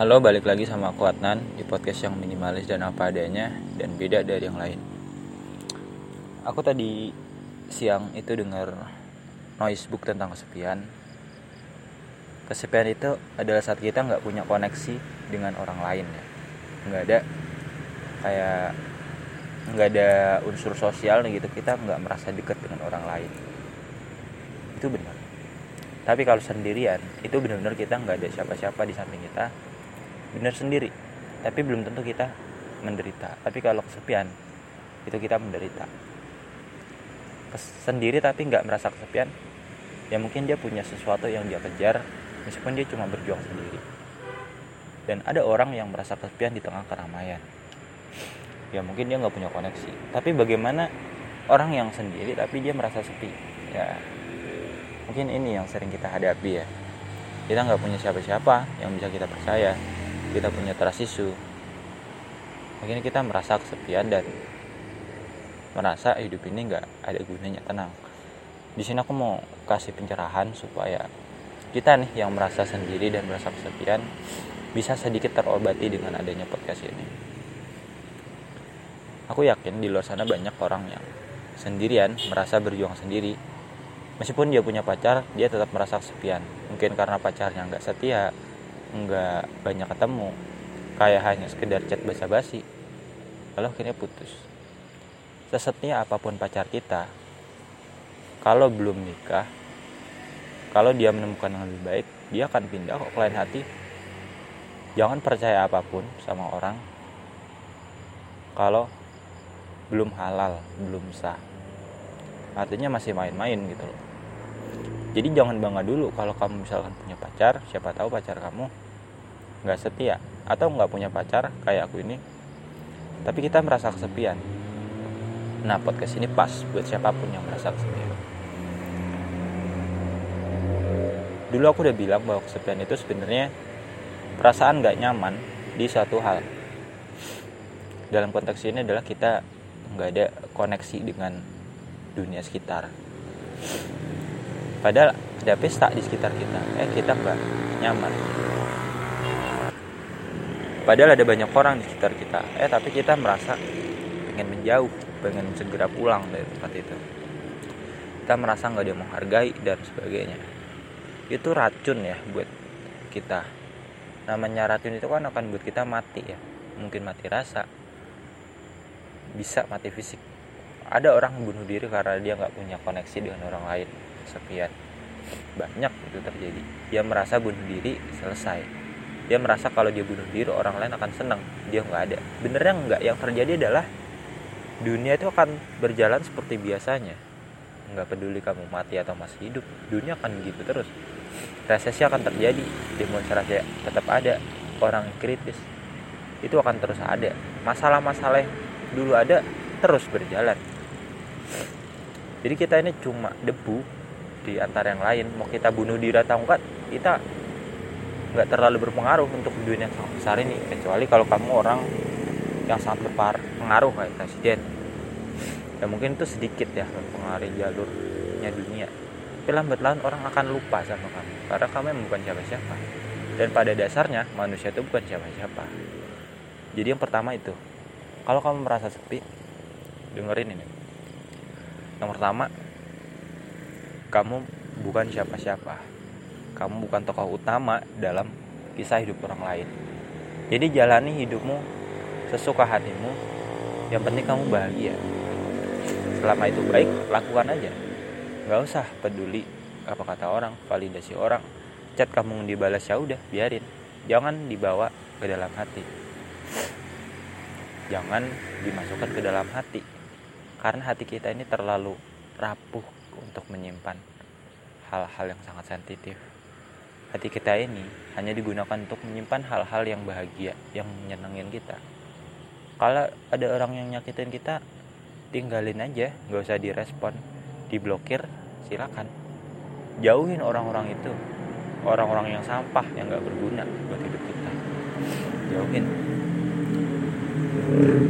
Halo, balik lagi sama aku Adnan di podcast yang minimalis dan apa adanya dan beda dari yang lain. Aku tadi siang itu dengar noise book tentang kesepian. Kesepian itu adalah saat kita nggak punya koneksi dengan orang lain ya. Nggak ada kayak nggak ada unsur sosial gitu kita nggak merasa dekat dengan orang lain. Itu benar. Tapi kalau sendirian itu benar-benar kita nggak ada siapa-siapa di samping kita benar sendiri. Tapi belum tentu kita menderita. Tapi kalau kesepian itu kita menderita. Sendiri tapi nggak merasa kesepian ya mungkin dia punya sesuatu yang dia kejar meskipun dia cuma berjuang sendiri. Dan ada orang yang merasa kesepian di tengah keramaian. Ya mungkin dia nggak punya koneksi. Tapi bagaimana orang yang sendiri tapi dia merasa sepi? Ya mungkin ini yang sering kita hadapi ya. Kita nggak punya siapa-siapa yang bisa kita percaya kita punya trust issue. Akhirnya kita merasa kesepian dan merasa hidup ini nggak ada gunanya tenang. Di sini aku mau kasih pencerahan supaya kita nih yang merasa sendiri dan merasa kesepian bisa sedikit terobati dengan adanya podcast ini. Aku yakin di luar sana banyak orang yang sendirian merasa berjuang sendiri. Meskipun dia punya pacar dia tetap merasa kesepian. Mungkin karena pacarnya nggak setia nggak banyak ketemu. Kayak hanya sekedar chat basa-basi. Lalu akhirnya putus. Sesetnya apa pun pacar kita kalau belum nikah kalau dia menemukan yang lebih baik dia akan pindah kok lain hati. Jangan percaya apa pun sama orang kalau belum halal belum sah. Artinya masih main-main gitu loh jadi jangan bangga dulu kalau kamu misalkan punya pacar siapa tahu pacar kamu nggak setia atau nggak punya pacar kayak aku ini tapi kita merasa kesepian. Nah podcast ini pas buat siapa pun yang merasa kesepian. Dulu aku udah bilang bahwa kesepian itu sebenarnya perasaan nggak nyaman di satu hal. Dalam konteks ini adalah kita nggak ada koneksi dengan dunia sekitar padahal ada pesta di sekitar kita. Eh kita nggak nyaman. Padahal ada banyak orang di sekitar kita. Eh tapi kita merasa pengen menjauh pengen segera pulang dari tempat itu. Kita merasa nggak dia menghargai dan sebagainya. Itu racun ya buat kita. Namanya racun itu kan akan buat kita mati ya. Mungkin mati rasa. Bisa mati fisik. Ada orang bunuh diri karena dia nggak punya koneksi dengan orang lain kesepian. Banyak itu terjadi. Dia merasa bunuh diri selesai. Dia merasa kalau dia bunuh diri orang lain akan senang. Dia nggak ada. Benernya nggak. Yang terjadi adalah dunia itu akan berjalan seperti biasanya. Nggak peduli kamu mati atau masih hidup dunia akan begitu terus. Resesi akan terjadi. Demonstrasi tetap ada. Orang kritis itu akan terus ada. Masalah-masalah dulu ada terus berjalan. Jadi kita ini cuma debu di antara yang lain. Mau kita bunuh diri atau enggak kita nggak terlalu berpengaruh untuk dunia yang sangat besar ini. Kecuali kalau kamu orang yang sangat berpengaruh kayak presiden. Ya mungkin itu sedikit ya mempengaruhi jalurnya dunia. Tapi lambat laun orang akan lupa sama kamu. Karena kamu yang bukan siapa-siapa. Dan pada dasarnya manusia itu bukan siapa-siapa. Jadi yang pertama itu kalau kamu merasa sepi dengerin ini. Yang pertama kamu bukan siapa-siapa. Kamu bukan tokoh utama dalam kisah hidup orang lain. Jadi jalani hidupmu sesuka hatimu. Yang penting kamu bahagia. Selama itu baik lakukan aja. Nggak usah peduli apa kata orang validasi orang. Chat kamu dibalas ya udah biarin. Jangan dibawa ke dalam hati. Jangan dimasukkan ke dalam hati. Karena hati kita ini terlalu rapuh untuk menyimpan hal-hal yang sangat sensitif. Hati kita ini hanya digunakan untuk menyimpan hal-hal yang bahagia, yang menyenangin kita. Kalau ada orang yang nyakitin kita, tinggalin aja, nggak usah direspon, diblokir, silakan. Jauhin orang-orang itu, orang-orang yang sampah yang nggak berguna buat hidup kita. Jauhin.